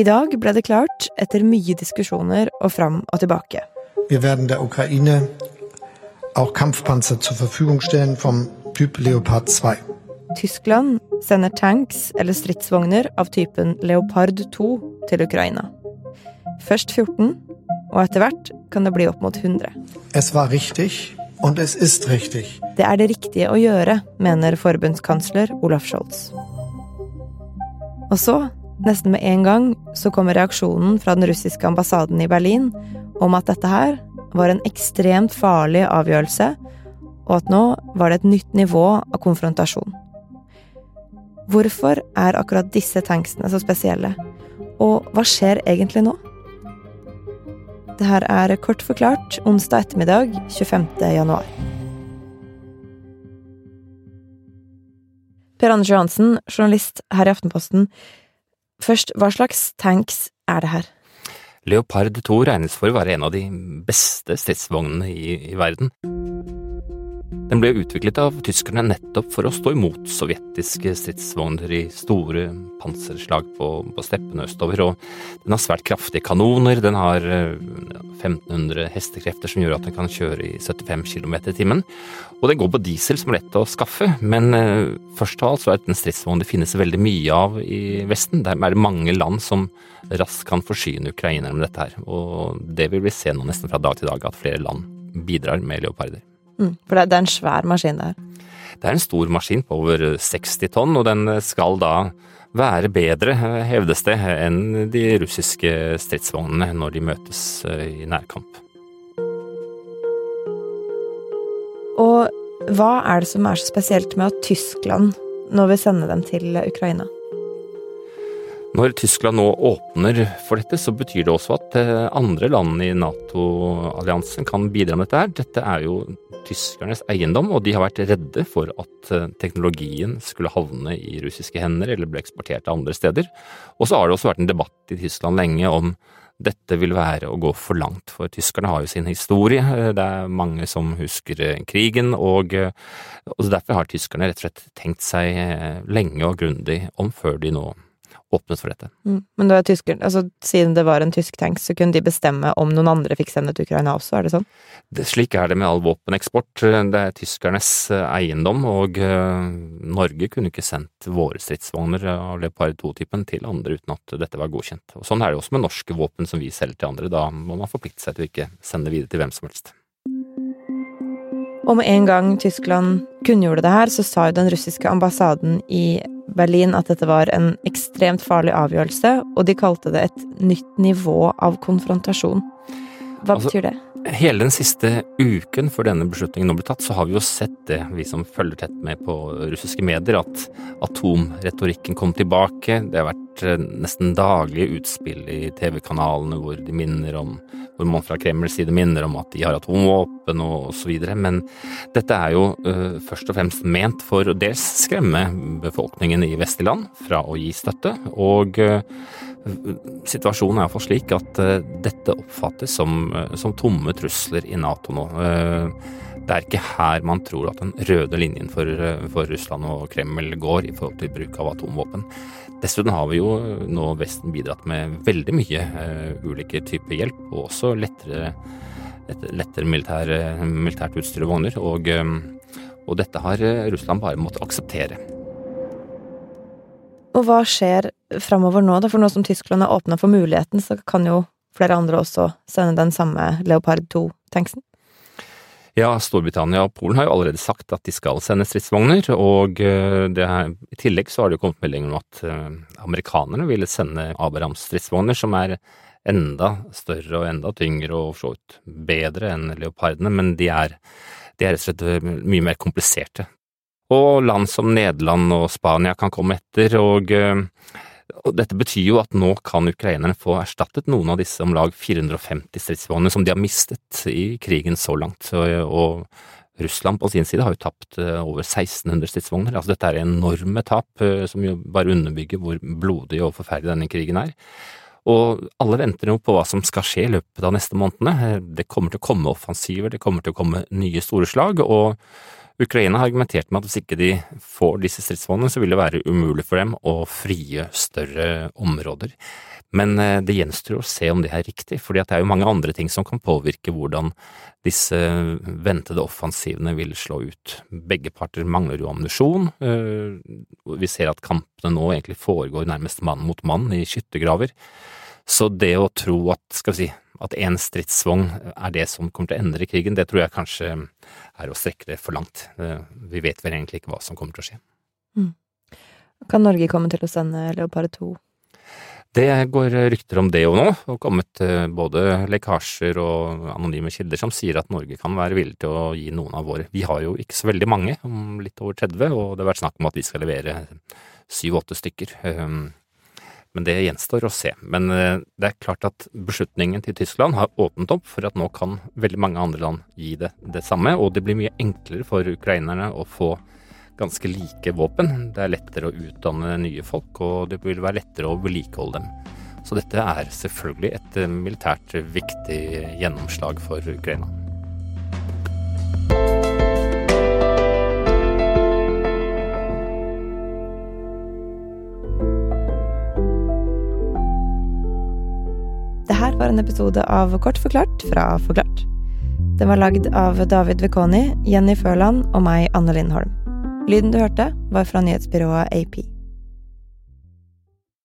I dag ble det klart, etter mye diskusjoner og fram og tilbake. Vi werden der Ukraine auch Kampfpanzer zur Verfügung stellen vom Typ Leopard 2. Tyskland sender tanks eller stridsvogner av typen Leopard 2 til Ukraina. Først 14, og etter hvert kan det bli opp mot 100. Es var richtig und es ist richtig. Det er det riktige å gjøre, mener forbundskansler Olaf Scholz. Og så, nesten med en gang, så kommer reaksjonen fra den russiske ambassaden i Berlin om at dette her var en ekstremt farlig avgjørelse, og at nå var det et nytt nivå av konfrontasjon. Hvorfor er akkurat disse tanksene så spesielle, og hva skjer egentlig nå? Det her er kort forklart onsdag ettermiddag 25. januar. Per Anders Johansen, journalist her i Aftenposten. Først, hva slags tanks er det her? Leopard 2 regnes for å være en av de beste stridsvognene i, i verden. Den ble utviklet av tyskerne nettopp for å stå imot sovjetiske stridsvogner i store panserslag på, på steppene østover, og den har svært kraftige kanoner, den har 1500 eh, hestekrefter som gjør at den kan kjøre i 75 km i timen, og den går på diesel som er lett å skaffe, men eh, først av alt så er det en stridsvogn det finnes veldig mye av i Vesten, der er det mange land som raskt kan forsyne ukrainerne med dette her, og det vil vi se nå nesten fra dag til dag, at flere land bidrar med leoparder. Mm, for det, er en svær maskin, der? Det er en stor maskin på over 60 tonn, og den skal da være bedre, hevdes det, enn de russiske stridsvognene når de møtes eh, i nærkamp. Og hva er det som er så spesielt med at Tyskland nå vil sende dem til Ukraina? Når Tyskland nå åpner for dette, så betyr det også at eh, andre land i Nato-alliansen kan bidra med dette. her. Dette er jo tyskernes eiendom, og de har vært redde for at eh, teknologien skulle havne i russiske hender eller bli eksportert til andre steder. Og så har det også vært en debatt i Tyskland lenge om dette vil være å gå for langt, for tyskerne har jo sin historie. Det er mange som husker eh, krigen, og, og derfor har tyskerne rett og slett tenkt seg lenge og grundig om før de nå åpnet for dette. Mm. Men da er altså, siden det var en tysk tank, så kunne de bestemme om noen andre fikk sende til Ukraina også, er det sånn? Det, slik er det med all våpeneksport. Det er tyskernes eh, eiendom, og uh, Norge kunne ikke sendt våre stridsvogner av Leopard 2-typen til andre uten at dette var godkjent. Og Sånn er det også med norske våpen som vi selger til andre. Da må man forplikte seg til å ikke sende videre til hvem som helst. Og med en gang Tyskland kunngjorde det her, så sa jo den russiske ambassaden i Berlin at dette var en ekstremt farlig avgjørelse, og de kalte det et nytt nivå av konfrontasjon. Hva altså, betyr det? Hele den siste uken før denne beslutningen nå ble tatt, så har vi jo sett det, vi som følger tett med på russiske medier, at atomretorikken kom tilbake. Det har vært eh, nesten daglige utspill i TV-kanalene hvor de minner om hvor man fra Kremls side minner om at de har atomvåpen og osv. Men dette er jo uh, først og fremst ment for å dels skremme befolkningen i vestlige land fra å gi støtte, og uh, Situasjonen er iallfall slik at uh, dette oppfattes som, uh, som, tomme trusler i Nato nå. Uh, det er ikke her man tror at den røde linjen for, for, Russland og Kreml går i forhold til bruk av atomvåpen. Dessuten har vi jo nå Vesten bidratt med veldig mye ulike typer hjelp, og også lettere, lettere militær, militært utstyr og vogner. Og, og dette har Russland bare måttet akseptere. Og hva skjer framover nå, da? For nå som Tyskland har åpna for muligheten, så kan jo flere andre også sende den samme Leopard 2-tanksen? Ja, Storbritannia og Polen har jo allerede sagt at de skal sende stridsvogner, og eh, er, i tillegg så har det jo kommet meldinger om at uh, amerikanerne ville sende Abrahams stridsvogner, som er enda større og enda tyngre og for så vidt bedre enn leopardene, men de er, de er rett og slett eh, mye mer kompliserte. Og land som Nederland og Spania kan komme etter, og, eh, og dette betyr jo at nå kan ukrainerne få erstattet noen av disse om lag 450 stridsvognene som de har mistet i krigen så langt. og Russland på sin side har jo tapt eh, over 1600 stridsvogner. Altså dette er enorme tap, eh, som jo bare underbygger hvor blodig og forferdelig denne krigen er. Og alle venter jo på hva som skal skje i løpet av neste månedene. Det kommer til å komme offensiver, det kommer til å komme nye store slag, og Ukraina har argumentert med at hvis ikke de får disse stridsvognene, så vil det være umulig for dem å frie større områder. Men eh, det gjenstår å se om det er riktig, for det er jo mange andre ting som kan påvirke hvordan disse ventede offensivene vil slå ut. Begge parter mangler jo ammunisjon. Eh, vi ser at kampene nå egentlig foregår nærmest mann mot mann i skyttergraver. Så det å tro at, skal vi si, at én stridsvogn er det som kommer til å endre krigen, det tror jeg kanskje er å strekke det for langt. Vi vet vel egentlig ikke hva som kommer til å skje. Mm. Kan Norge komme til å sende Leopard 2? Det går rykter om det jo nå. Har kommet eh, både lekkasjer og anonyme kilder som sier at Norge kan være villig til å gi noen av våre. Vi har jo ikke så veldig mange, om litt over 30, og det har vært snakk om at vi skal levere syv-åtte stykker. Men det gjenstår å se. Men eh, det er klart at beslutningen til Tyskland har åpnet opp for at nå kan veldig mange andre land gi det det samme, og det blir mye enklere for ukrainerne å få ganske like våpen. Det er lettere å utdanne nye folk, og det vil være lettere å vedlikeholde dem. Så dette er selvfølgelig et eh, militært viktig gjennomslag for Ukraina. Her var en episode av Kort forklart fra Forklart. Den var lagd av David Vekoni, Jenny Førland og meg, Anne Lindholm. Lyden du hørte, var fra nyhetsbyrået AP.